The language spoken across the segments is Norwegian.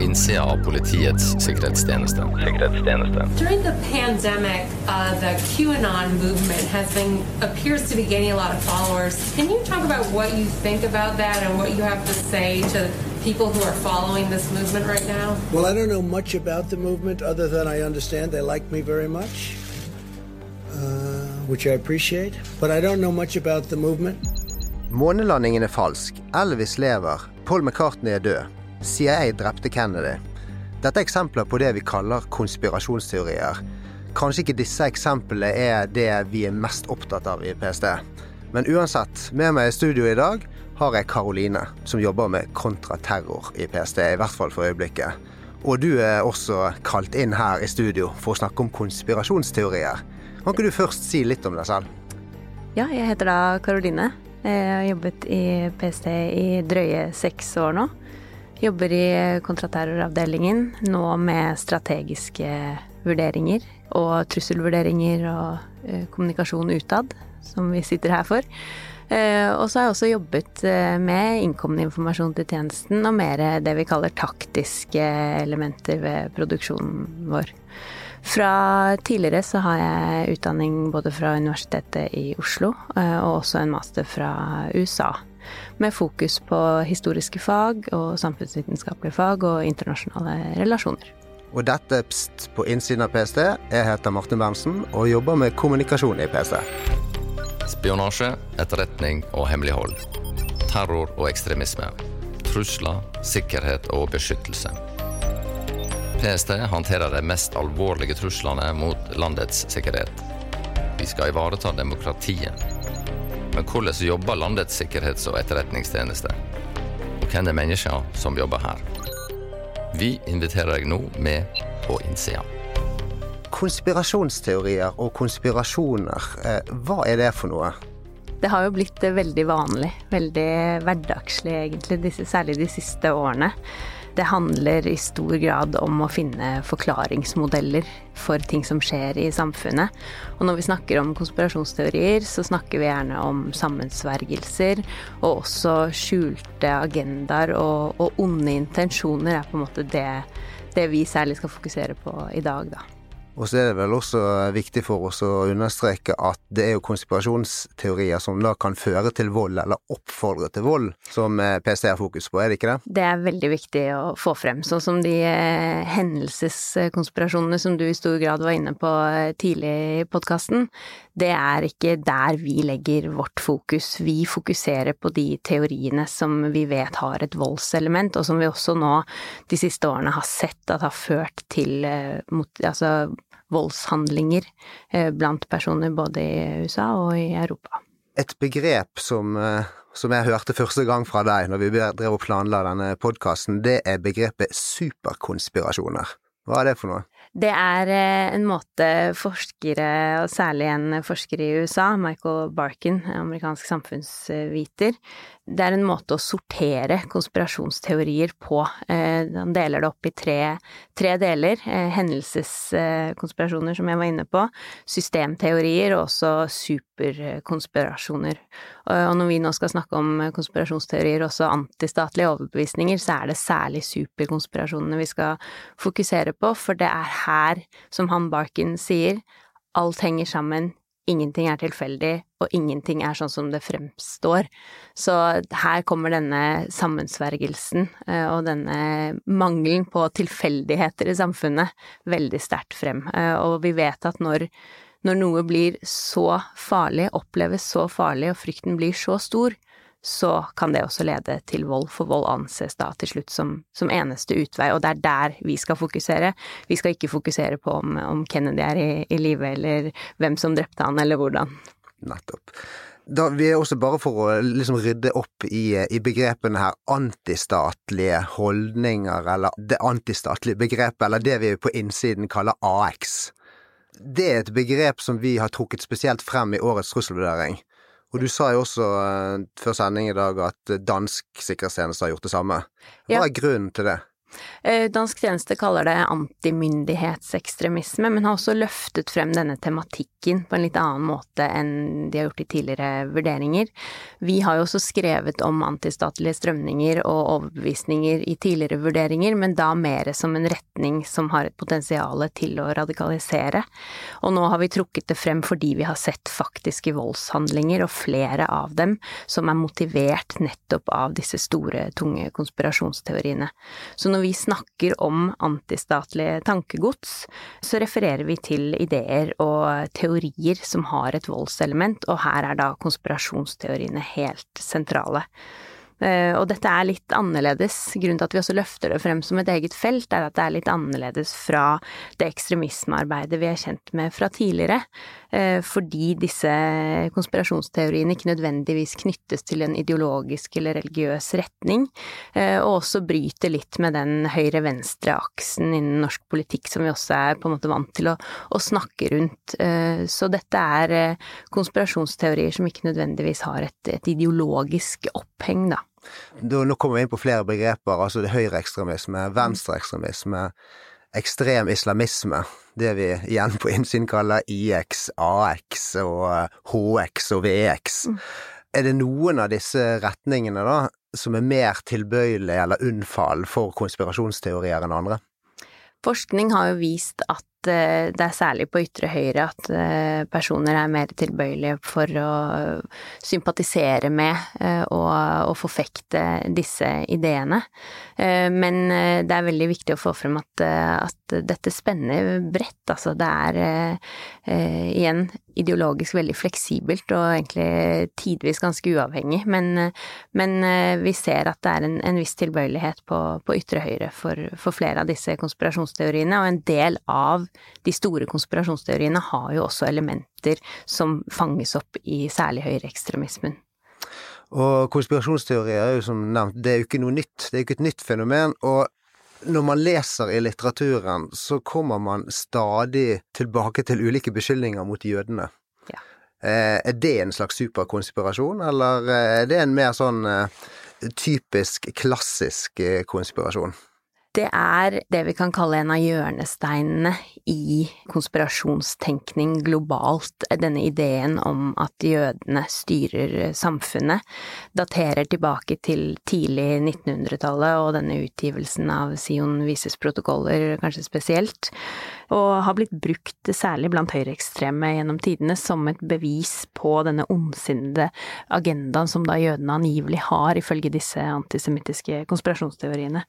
innsida av Politiets sikkerhetstjeneste. sikkerhetstjeneste. Pandemic, uh, the QAnon movement has been appears to be gaining a lot of followers. Can you talk about what you think about that and what you have to say to people who are following this movement right now? Well, I don't know much about the movement other than I understand they like me very much, uh, which I appreciate. But I don't know much about the movement. Månelandingen er falsk. Elvis lever. Paul McCartney er død. CIA drepte Kennedy. Dette er eksempler på det vi kaller konspirasjonsteorier. Kanskje ikke disse eksemplene er det vi er mest opptatt av i PST. Men uansett, med meg i studio i dag har jeg Karoline, som jobber med kontraterror i PST, i hvert fall for øyeblikket. Og du er også kalt inn her i studio for å snakke om konspirasjonsteorier. Kan ikke du først si litt om deg selv? Ja, jeg heter da Karoline. Jeg har jobbet i PST i drøye seks år nå. Jobber i kontraterroravdelingen nå med strategiske vurderinger og trusselvurderinger og eh, kommunikasjon utad, som vi sitter her for. Eh, og så har jeg også jobbet eh, med innkommende informasjon til tjenesten og mer det vi kaller taktiske elementer ved produksjonen vår. Fra tidligere så har jeg utdanning både fra Universitetet i Oslo og også en master fra USA. Med fokus på historiske fag og samfunnsvitenskapelige fag og internasjonale relasjoner. Og dette er Pst på innsiden av PST. Jeg heter Martin Berntsen og jobber med kommunikasjon i PST. Spionasje, etterretning og hemmelighold. Terror og ekstremisme. Trusler, sikkerhet og beskyttelse. PST håndterer de mest alvorlige truslene mot landets sikkerhet. Vi skal ivareta demokratiet. Men hvordan jobber landets sikkerhets- og etterretningstjeneste? Og hvem er menneskene som jobber her? Vi inviterer deg nå med på innsida. Konspirasjonsteorier og konspirasjoner, eh, hva er det for noe? Det har jo blitt veldig vanlig, veldig hverdagslig egentlig, disse, særlig de siste årene. Det handler i stor grad om å finne forklaringsmodeller for ting som skjer i samfunnet. Og når vi snakker om konspirasjonsteorier, så snakker vi gjerne om sammensvergelser, og også skjulte agendaer og, og onde intensjoner er på en måte det, det vi særlig skal fokusere på i dag, da. Og så er det vel også viktig for oss å understreke at det er jo konspirasjonsteorier som da kan føre til vold, eller oppfordre til vold, som eh, PST har fokus på, er det ikke det? Det er veldig viktig å få frem, sånn som de eh, hendelseskonspirasjonene som du i stor grad var inne på eh, tidlig i podkasten. Det er ikke der vi legger vårt fokus. Vi fokuserer på de teoriene som vi vet har et voldselement, og som vi også nå de siste årene har sett at har ført til altså voldshandlinger blant personer både i USA og i Europa. Et begrep som, som jeg hørte første gang fra deg når vi drev og planla denne podkasten, det er begrepet superkonspirasjoner. Hva er det for noe? Det er en måte forskere, og særlig en forsker i USA, Michael Barkin, amerikansk samfunnsviter, det er en måte å sortere konspirasjonsteorier på. Han deler det opp i tre, tre deler. Hendelseskonspirasjoner, som jeg var inne på, systemteorier og også superkonspirasjoner. Og når vi nå skal snakke om konspirasjonsteorier, også antistatlige overbevisninger, så er det særlig superkonspirasjonene vi skal fokusere på, for det er her, som han Barkin sier, alt henger sammen, ingenting er tilfeldig, og ingenting er sånn som det fremstår. Så her kommer denne sammensvergelsen og denne mangelen på tilfeldigheter i samfunnet veldig sterkt frem. Og vi vet at når, når noe blir så farlig, oppleves så farlig, og frykten blir så stor, så kan det også lede til vold, for vold anses da til slutt som, som eneste utvei, og det er der vi skal fokusere. Vi skal ikke fokusere på om, om Kennedy er i, i live, eller hvem som drepte han, eller hvordan. Nettopp. Da, vi er også bare for å liksom rydde opp i, i begrepene her, antistatlige holdninger, eller det antistatlige begrepet, eller det vi på innsiden kaller AX. Det er et begrep som vi har trukket spesielt frem i årets trusselvurdering. Og du sa jo også uh, før sending i dag at dansk sikkerhetstjeneste har gjort det samme. Hva ja. er grunnen til det? Eh, dansk tjeneste kaller det antimyndighetsekstremisme, men har også løftet frem denne tematikken på en litt annen måte enn de har gjort i tidligere vurderinger. Vi har jo også skrevet om antistatlige strømninger og overbevisninger i tidligere vurderinger, men da mer som en retning som har et potensial til å radikalisere. Og nå har vi trukket det frem fordi vi har sett faktiske voldshandlinger, og flere av dem som er motivert nettopp av disse store, tunge konspirasjonsteoriene. Så når vi snakker om antistatlig tankegods, så refererer vi til ideer og teorier som har et voldselement, og her er da konspirasjonsteoriene helt sentrale. Eh, og dette er litt annerledes. Grunnen til at vi også løfter det frem som et eget felt, er at det er litt annerledes fra det ekstremismearbeidet vi er kjent med fra tidligere. Eh, fordi disse konspirasjonsteoriene ikke nødvendigvis knyttes til en ideologisk eller religiøs retning, eh, og også bryter litt med den høyre-venstre-aksen innen norsk politikk som vi også er på en måte vant til å, å snakke rundt. Så dette er konspirasjonsteorier som ikke nødvendigvis har et, et ideologisk oppheng, da. Nå kommer vi inn på flere begreper, altså det høyreekstremisme, venstreekstremisme, ekstrem islamisme, det vi igjen på innsyn kaller IX, AX og HX og VX. Mm. Er det noen av disse retningene da som er mer tilbøyelige eller unnfall for konspirasjonsteorier enn andre? Forskning har jo vist at Eh, det er særlig på ytre høyre at eh, personer er mer tilbøyelige for å sympatisere med eh, og, og forfekte disse ideene. Men det er veldig viktig å få frem at, at dette spenner bredt, altså. Det er igjen ideologisk veldig fleksibelt og egentlig tidvis ganske uavhengig, men, men vi ser at det er en, en viss tilbøyelighet på, på ytre høyre for, for flere av disse konspirasjonsteoriene, og en del av de store konspirasjonsteoriene har jo også elementer som fanges opp i særlig høyreekstremismen. Og konspirasjonsteorier er jo som nevnt, det er jo ikke noe nytt. Det er jo ikke et nytt fenomen. og når man leser i litteraturen, så kommer man stadig tilbake til ulike beskyldninger mot jødene. Ja. Eh, er det en slags superkonspirasjon, eller eh, er det en mer sånn eh, typisk klassisk konspirasjon? Det er det vi kan kalle en av hjørnesteinene i konspirasjonstenkning globalt. Denne ideen om at jødene styrer samfunnet, daterer tilbake til tidlig 1900-tallet og denne utgivelsen av Sion Vises protokoller kanskje spesielt og har blitt brukt særlig blant høyreekstreme gjennom tidene som et bevis på denne ondsinnede agendaen som da jødene angivelig har, ifølge disse antisemittiske konspirasjonsteoriene.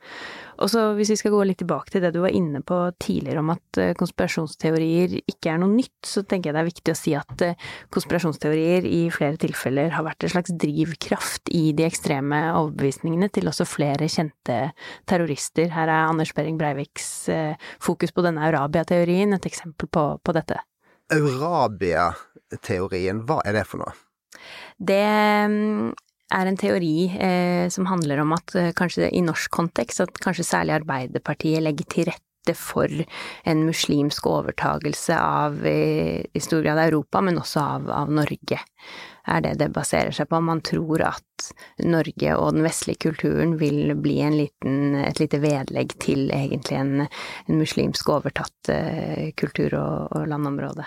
Og så hvis vi skal gå litt tilbake til det du var inne på tidligere om at eh, konspirasjonsteorier ikke er noe nytt, så tenker jeg det er viktig å si at eh, konspirasjonsteorier i flere tilfeller har vært en slags drivkraft i de ekstreme overbevisningene til også flere kjente terrorister. Her er Anders Behring Breiviks eh, fokus på denne Eurabia-teorien et eksempel på, på dette. Eurabia-teorien, hva er det for noe? Det mm, er en teori eh, som handler om at eh, kanskje i norsk kontekst, at kanskje særlig Arbeiderpartiet legger til rette for en muslimsk overtagelse av eh, i stor grad Europa, men også av, av Norge er det det baserer seg på. Man tror at Norge og den vestlige kulturen vil bli liten, et lite vedlegg til egentlig en, en muslimsk overtatt eh, kultur og, og, landområde.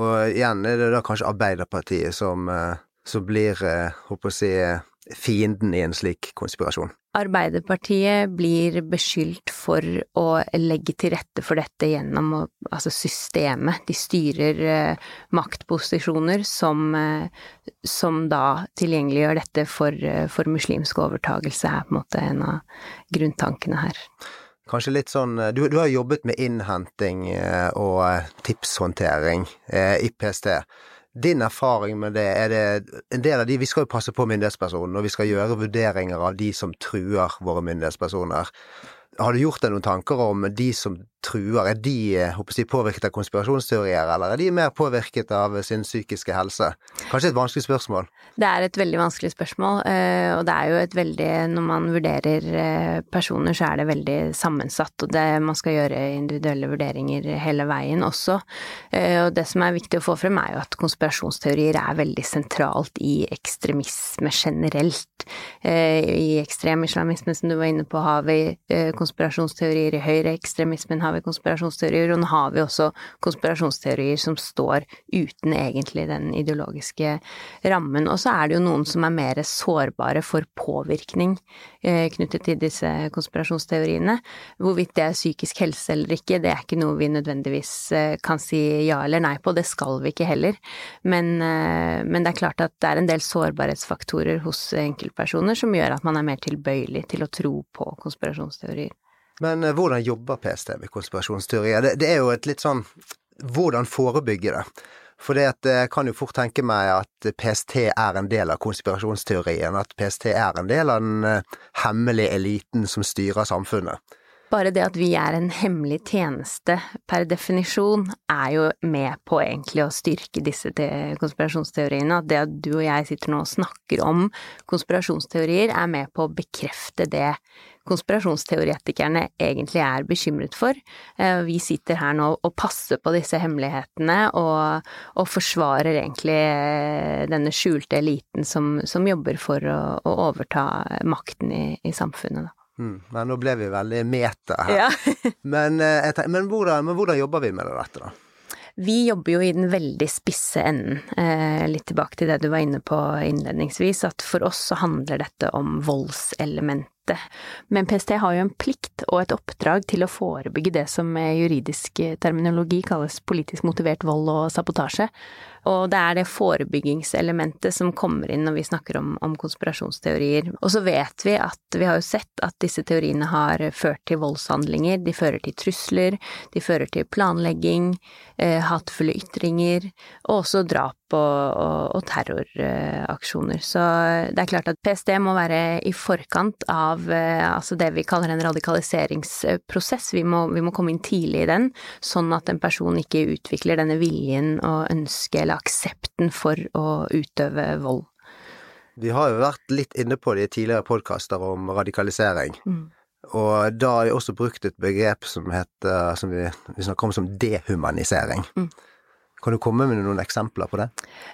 Og igjen er det da kanskje Arbeiderpartiet som, uh, som blir, håper å si, fienden i en slik konspirasjon? Arbeiderpartiet blir beskyldt for å legge til rette for dette gjennom altså systemet. De styrer eh, maktposisjoner som, eh, som, da tilgjengeliggjør dette for, eh, for muslimsk overtagelse, er på en måte en av grunntankene her. Kanskje litt sånn Du, du har jobbet med innhenting og tipshåndtering i PST. Din erfaring med det, er det en del av de Vi skal jo passe på myndighetspersonene, og vi skal gjøre vurderinger av de som truer våre myndighetspersoner. Har du gjort deg noen tanker om de som truer, er de håper jeg, påvirket av konspirasjonsteorier, eller er de mer påvirket av sin psykiske helse? Kanskje et vanskelig spørsmål? Det er et veldig vanskelig spørsmål, og det er jo et veldig Når man vurderer personer, så er det veldig sammensatt, og det, man skal gjøre individuelle vurderinger hele veien også. Og det som er viktig å få frem, er jo at konspirasjonsteorier er veldig sentralt i ekstremisme generelt. I ekstrem islamisme, som du var inne på, har vi konspirasjonsteorier, i høyreekstremismen har vi konspirasjonsteorier, og nå har vi også konspirasjonsteorier som står uten egentlig den ideologiske rammen. Og så er det jo noen som er mer sårbare for påvirkning eh, knyttet til disse konspirasjonsteoriene. Hvorvidt det er psykisk helse eller ikke, det er ikke noe vi nødvendigvis eh, kan si ja eller nei på, det skal vi ikke heller. Men, eh, men det er klart at det er en del sårbarhetsfaktorer hos enkeltpersoner som gjør at man er mer tilbøyelig til å tro på konspirasjonsteorier. Men hvordan jobber PST med konspirasjonsteorier? Det, det er jo et litt sånn hvordan forebygge det? For jeg kan jo fort tenke meg at PST er en del av konspirasjonsteorien, at PST er en del av den eh, hemmelige eliten som styrer samfunnet. Bare det at vi er en hemmelig tjeneste per definisjon, er jo med på egentlig å styrke disse konspirasjonsteoriene. At det at du og jeg sitter nå og snakker om konspirasjonsteorier, er med på å bekrefte det konspirasjonsteoretikerne egentlig er bekymret for. Eh, vi sitter her nå og passer på disse hemmelighetene og, og forsvarer egentlig eh, denne skjulte eliten som, som jobber for å, å, overta makten i, i samfunnet. Da. Mm, men nå ble vi veldig meta her. Ja. men, eh, tenker, men, hvordan, men, hvordan, jobber vi med dette, da? Vi jobber jo i den veldig spisse enden. Eh, litt tilbake til det du var inne på innledningsvis, at for oss så handler dette om voldselementet men PST har jo en plikt og et oppdrag til å forebygge det som med juridisk terminologi kalles politisk motivert vold og sabotasje. Og det er det forebyggingselementet som kommer inn når vi snakker om, om, konspirasjonsteorier. Og så vet vi at vi har jo sett at disse teoriene har ført til voldshandlinger, de fører til trusler, de fører til planlegging, eh, hatefulle ytringer, og også drap og, og, og terroraksjoner. Så det er klart at PST må være i forkant av eh, altså det vi kaller en radikaliseringsprosess. Vi må, vi må komme inn tidlig i den, sånn at en person ikke utvikler denne viljen og ønsket eller aksepten for å utøve vold. Vi har jo vært litt inne på det i tidligere podkaster om radikalisering. Mm. Og da har jeg også brukt et begrep som heter, som vi, vi snakker om som dehumanisering. Mm. Kan du komme med noen eksempler på det?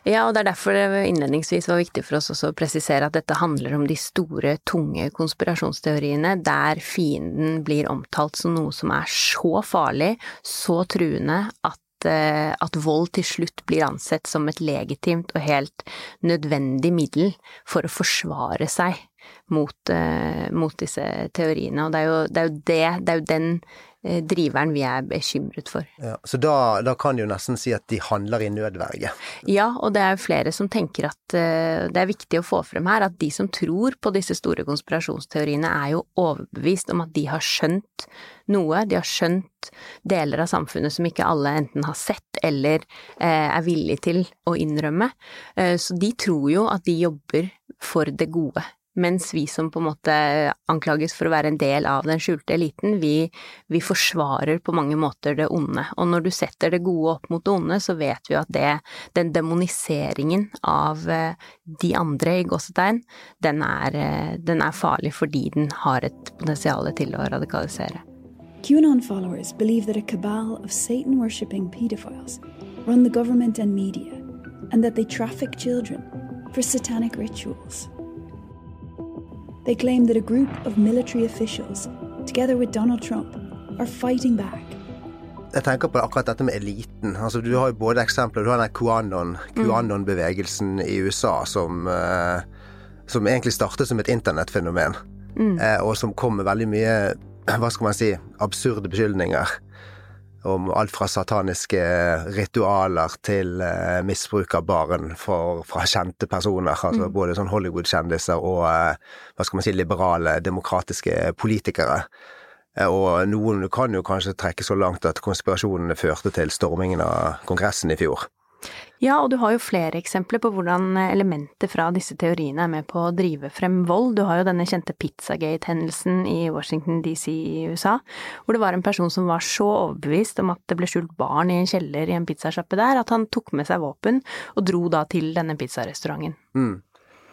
Ja, og det er derfor det innledningsvis var viktig for oss også å presisere at dette handler om de store, tunge konspirasjonsteoriene der fienden blir omtalt som noe som er så farlig, så truende, at Eh, at vold til slutt blir ansett som et legitimt og helt nødvendig middel for å forsvare seg mot, uh, mot disse teoriene. Og det er jo det, er jo det, det er jo den uh, driveren vi er bekymret for. Ja, så da, da kan du jo nesten si at de handler i nødverge? Ja, og det er jo flere som tenker at uh, det er viktig å få frem her at de som tror på disse store konspirasjonsteoriene, er jo overbevist om at de har skjønt noe, de har skjønt deler av samfunnet som ikke alle enten har sett eller eh, er villige til å innrømme. Eh, så de tror jo at de jobber for det gode. Mens vi som på en måte anklages for å være en del av den skjulte eliten, vi, vi, forsvarer på mange måter det onde. Og når du setter det gode opp mot det onde, så vet vi at det, den demoniseringen av eh, de andre, i gåsetegn, den er, eh, den er farlig fordi den har et potensial til å radikalisere. QAnon followers believe that a cabal of Satan worshipping pedophiles run the government and media, and that they traffic children for satanic rituals. They claim that a group of military officials, together with Donald Trump, are fighting back. Jeg tenker på akkurat dette med eliten. Altså, du har jo både eksempler Du har den QAnon, mm. QAnon-bevegelsen i USA som, uh, som egentlig startet som et internettfenomen, mm. uh, og som kom med veldig mye hva skal man si, absurde beskyldninger om alt fra sataniske ritualer til uh, misbruk av barn for, fra kjente personer. Altså mm. både sånn Hollywood-kjendiser og uh, hva skal man si, liberale, demokratiske politikere. Uh, og noen kan jo kanskje trekke så langt at konspirasjonene førte til stormingen av Kongressen i fjor. Ja, og du har jo flere eksempler på hvordan elementer fra disse teoriene er med på å drive frem vold. Du har jo denne kjente Pizzagate-hendelsen i Washington DC i USA, hvor det var en person som var så overbevist om at det ble skjult barn i en kjeller i en pizzasjappe der, at han tok med seg våpen og dro da til denne pizzarestauranten. Mm.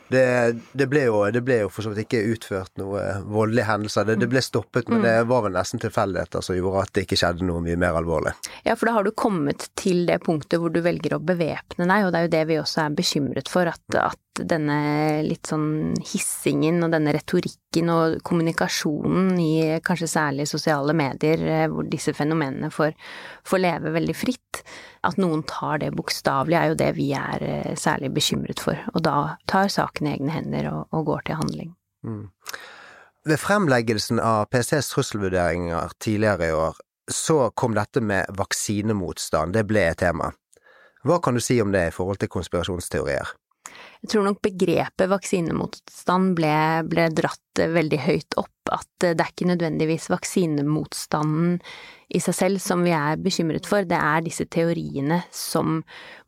Det, det, ble jo, det, ble jo, for så vidt ikke utført noe voldelige hendelser. Det, det ble stoppet, men mm. det var vel nesten tilfeldigheter som gjorde at det ikke skjedde noe mye mer alvorlig. Ja, for da har du kommet til det punktet hvor du velger å bevæpne deg, og det er jo det vi også er bekymret for, at, at denne litt sånn hissingen og denne retorikken og kommunikasjonen i kanskje særlig sosiale medier, eh, hvor disse fenomenene får, får leve veldig fritt, at noen tar det bokstavelig, er jo det vi er eh, særlig bekymret for. Og da tar saken i egne hender og, og går til handling. Mm. Ved fremleggelsen av PCs trusselvurderinger tidligere i år, så kom dette med vaksinemotstand, det ble et tema. Hva kan du si om det i forhold til konspirasjonsteorier? Jeg tror nok begrepet vaksinemotstand ble, ble dratt veldig høyt opp, at det er ikke nødvendigvis vaksinemotstanden i seg selv som vi er bekymret for, det er disse teoriene som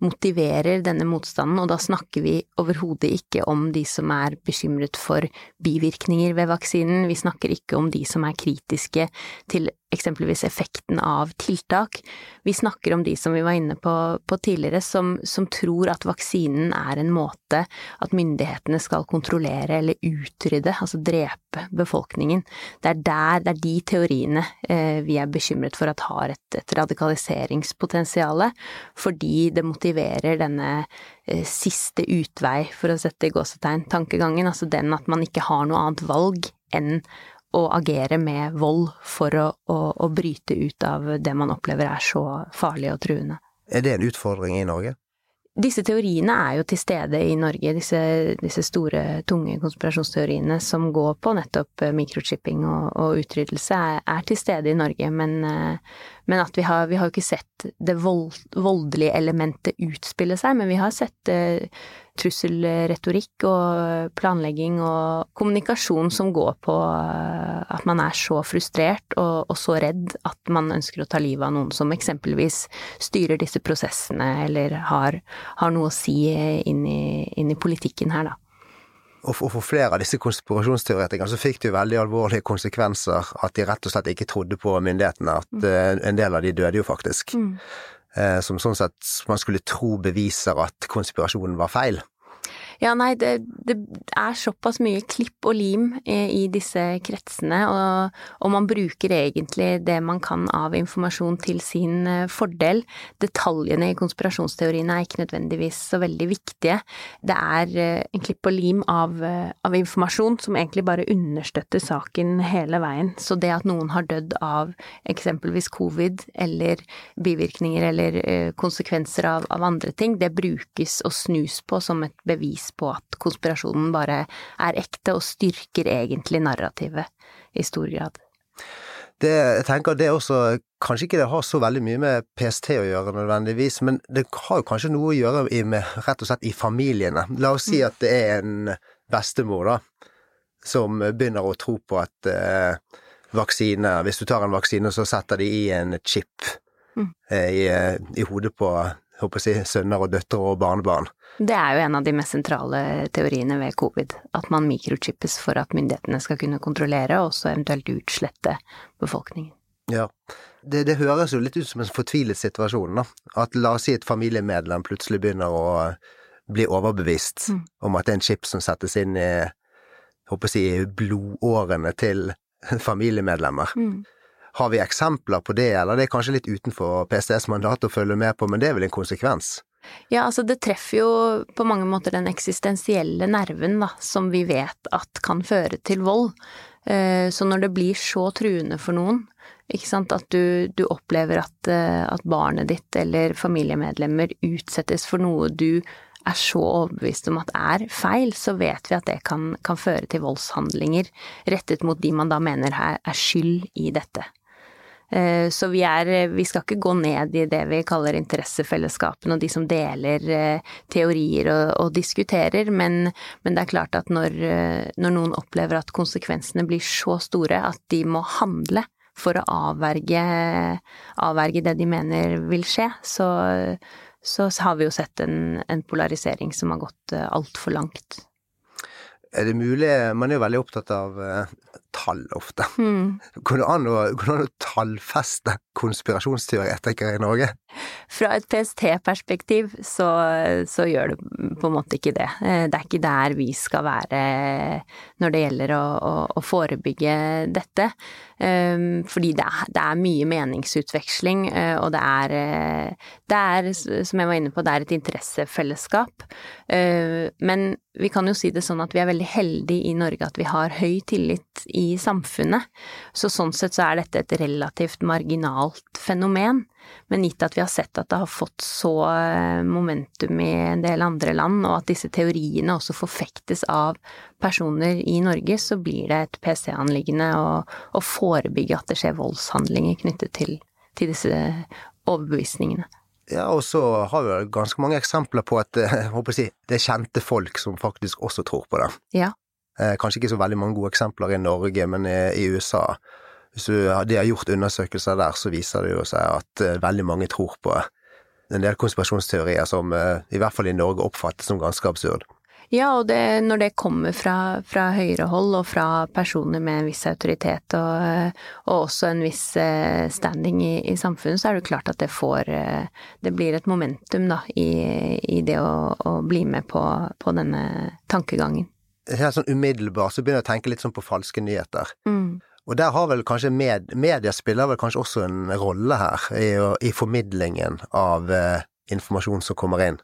motiverer denne motstanden, og da snakker vi overhodet ikke om de som er bekymret for bivirkninger ved vaksinen, vi snakker ikke om de som er kritiske til eksempelvis effekten av tiltak. Vi snakker om de som vi var inne på, på tidligere, som, som, tror at vaksinen er en måte at myndighetene skal kontrollere eller utrydde, altså drepe befolkningen. Det er der, det er de teoriene eh, vi er bekymret for at har et, et radikaliseringspotensial, fordi det motiverer denne eh, siste utvei, for å sette i gåsetegn, tankegangen, altså den at man ikke har noe annet valg enn å agere med vold for å, å, å bryte ut av det man opplever er så farlig og truende. Er det en utfordring i Norge? Disse teoriene er jo til stede i Norge, disse, disse store, tunge konspirasjonsteoriene som går på nettopp eh, mikrochipping og, og utryddelse, er, er, til stede i Norge, men, eh, men at vi har, vi har jo ikke sett det vold, voldelige elementet utspille seg, men vi har sett eh, trusselretorikk og planlegging og kommunikasjon som går på eh, at man er så frustrert og, og, så redd at man ønsker å ta livet av noen som eksempelvis styrer disse prosessene eller har, har noe å si inn i, inn i politikken her, da. Og for flere av disse konspirasjonsteoretikerne så fikk det jo veldig alvorlige konsekvenser at de rett og slett ikke trodde på myndighetene. At mm. Eh, en del av de døde jo faktisk. Mm. Eh, som sånn sett man skulle tro beviser at konspirasjonen var feil. Ja, nei, det, det, er såpass mye klipp og lim i, i disse kretsene, og, og, man bruker egentlig det man kan av informasjon til sin eh, fordel. Detaljene i konspirasjonsteoriene er ikke nødvendigvis så veldig viktige. Det er eh, en klipp og lim av, eh, av informasjon som egentlig bare understøtter saken hele veien. Så det at noen har dødd av eksempelvis covid eller bivirkninger eller konsekvenser av, av andre ting, det brukes og snus på som et bevis på at konspirasjonen bare er ekte, og styrker egentlig narrativet i stor grad. Det, jeg tenker det også, Kanskje ikke det har så veldig mye med PST å gjøre nødvendigvis, men det har jo kanskje noe å gjøre med rett og slett i familiene. La oss si mm. at det er en bestemor da, som begynner å tro på at eh, vaksine Hvis du tar en vaksine, så setter de i en chip mm. eh, i, i, hodet på håper jeg, sønner og døtre og barnebarn. Det er jo en av de mest sentrale teoriene ved covid, at man mikrochippes for at myndighetene skal kunne kontrollere og så eventuelt utslette befolkningen. Ja, det, det, høres jo litt ut som en fortvilet situasjon, da. At la oss si et familiemedlem plutselig begynner å bli overbevist mm. om at det er en chip som settes inn i, håper jeg, blodårene til familiemedlemmer. Mm. Har vi eksempler på det, eller det er kanskje litt utenfor PSTs mandat å følge med på, men det er vel en konsekvens? Ja, altså det treffer jo på mange måter den eksistensielle nerven, da, som vi vet at kan føre til vold. Eh, så når det blir så truende for noen, at du, du opplever at, eh, at, barnet ditt eller familiemedlemmer utsettes for noe du er så overbevist om at er feil, så vet vi at det kan, kan føre til voldshandlinger rettet mot de man da mener er, er skyld i dette. Eh, så vi er Vi skal ikke gå ned i det vi kaller interessefellesskapene og de som deler eh, teorier og, og diskuterer, men, men, det er klart at når, eh, når, noen opplever at konsekvensene blir så store at de må handle for å avverge, avverge det de mener vil skje, så, så har vi jo sett en, en polarisering som har gått altfor langt. Er det mulig Man er jo veldig opptatt av tall ofte. Mm. Går det an å, an å tallfeste konspirasjonsteoretikere i Norge? Fra et PST-perspektiv så, så, gjør det på en måte ikke det. Eh, det er ikke der vi skal være når det gjelder å, å, å forebygge dette. Um, fordi det er, det er, mye meningsutveksling, uh, og det er, uh, det er, som jeg var inne på, det er et interessefellesskap. Men vi kan jo si det sånn at vi er veldig heldige i Norge at vi har høy tillit i samfunnet. Så sånn sett så er dette et relativt marginalt fenomen. Men gitt at vi har sett at det har fått så eh, momentum i en del andre land, og at disse teoriene også forfektes av personer i Norge, så blir det et PC-anliggende å, å, forebygge at det skjer voldshandlinger knyttet til, til disse overbevisningene. Ja, og så har vi ganske mange eksempler på at eh, si, det er kjente folk som faktisk også tror på det. Ja. Eh, kanskje ikke så veldig mange gode eksempler i Norge, men i, USA Hvis de har gjort undersøkelser der, så viser det jo seg at uh, veldig mange tror på en del konspirasjonsteorier som uh, i hvert fall i Norge oppfattes som ganske absurd. Ja, og det, når det kommer fra, fra høyrehold og fra personer med en viss autoritet og, og også en viss standing i, i, samfunnet, så er det klart at det får Det blir et momentum da i, i det å, å, bli med på, på denne tankegangen helt sånn umiddelbart så begynner jeg å tenke litt sånn på falske nyheter. Mm. Og der har vel kanskje med, media spiller vel kanskje også en rolle her, i, i formidlingen av eh, informasjon som kommer inn.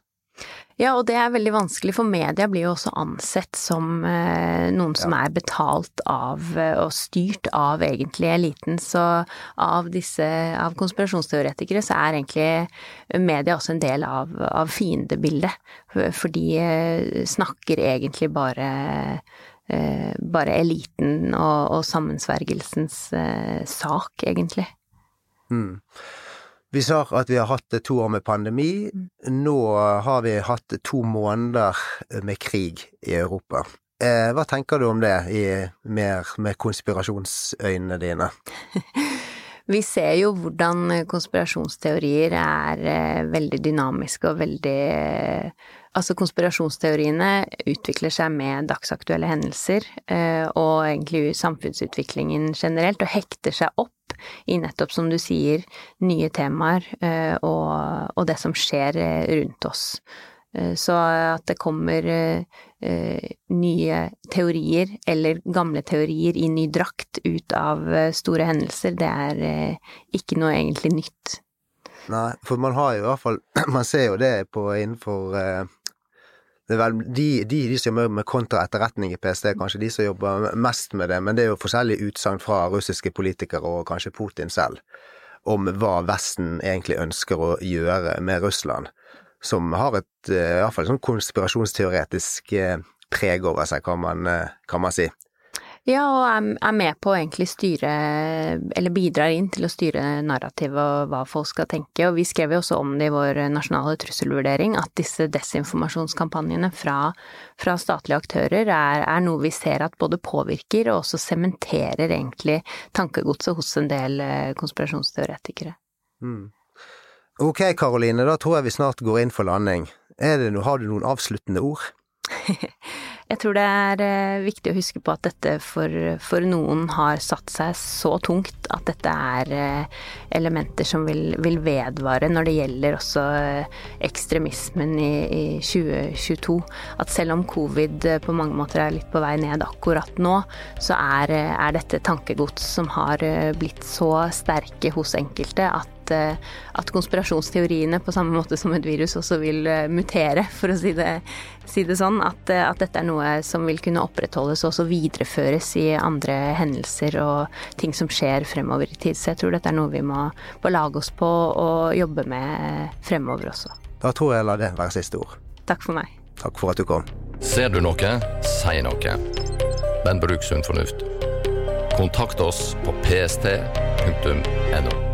Ja, og det er veldig vanskelig, for media blir jo også ansett som eh, noen som ja. er betalt av eh, og styrt av egentlig eliten. Så av disse, av konspirasjonsteoretikere, så er egentlig media også en del av, av fiendebildet. For de eh, snakker egentlig bare eh, bare eliten og, og sammensvergelsens eh, sak, egentlig. Mm. Vi sa at vi har hatt to år med pandemi. Nå har vi hatt to måneder med krig i Europa. Eh, hva tenker du om det, i, mer med konspirasjonsøynene dine? Vi ser jo hvordan konspirasjonsteorier er eh, veldig dynamiske og veldig Altså, konspirasjonsteoriene utvikler seg med dagsaktuelle hendelser, eh, og egentlig samfunnsutviklingen generelt, og hekter seg opp i nettopp, som du sier, nye temaer eh, og, det som skjer eh, rundt oss. Så at det kommer nye teorier, eller gamle teorier i ny drakt ut av store hendelser, det er ikke noe egentlig nytt. Nei, for man har jo i hvert fall Man ser jo det på innenfor vel de, de, de som jobber med kontraetterretning i PST, kanskje de som jobber mest med det, men det er jo forskjellige utsagn fra russiske politikere og kanskje Putin selv om hva Vesten egentlig ønsker å gjøre med Russland, som har et hvert iallfall sånn konspirasjonsteoretisk eh, preg over seg, kan man, eh, kan man si. Ja, og er med på å egentlig styre, eller bidrar inn til å styre narrativet og hva folk skal tenke. Og vi skrev jo også om det i vår nasjonale trusselvurdering, at disse desinformasjonskampanjene fra, fra statlige aktører er, er, noe vi ser at både påvirker og også sementerer egentlig tankegodset hos en del eh, konspirasjonsteoretikere. Mm. Ok, Karoline, da tror jeg vi snart går inn for landing. Det, har du noen avsluttende ord? Jeg tror det er eh, viktig å huske på at dette for, for, noen har satt seg så tungt at dette er eh, elementer som vil, vil vedvare når det gjelder også eh, ekstremismen i, i, 2022. At selv om covid på mange måter er litt på vei ned akkurat nå, så er, er dette tankegods som har blitt så sterke hos enkelte at at, konspirasjonsteoriene, på samme måte som et virus, også vil mutere, for å si det, si det sånn. At, at, dette er noe som vil kunne opprettholdes og også videreføres i andre hendelser og ting som skjer fremover i tid. Så jeg tror dette er noe vi må belage oss på og jobbe med fremover også. Da tror jeg jeg lar det være siste ord. Takk for meg. Takk for at du kom. Ser du noe, si noe. Men bruk sunn fornuft. Kontakt oss på pst.no.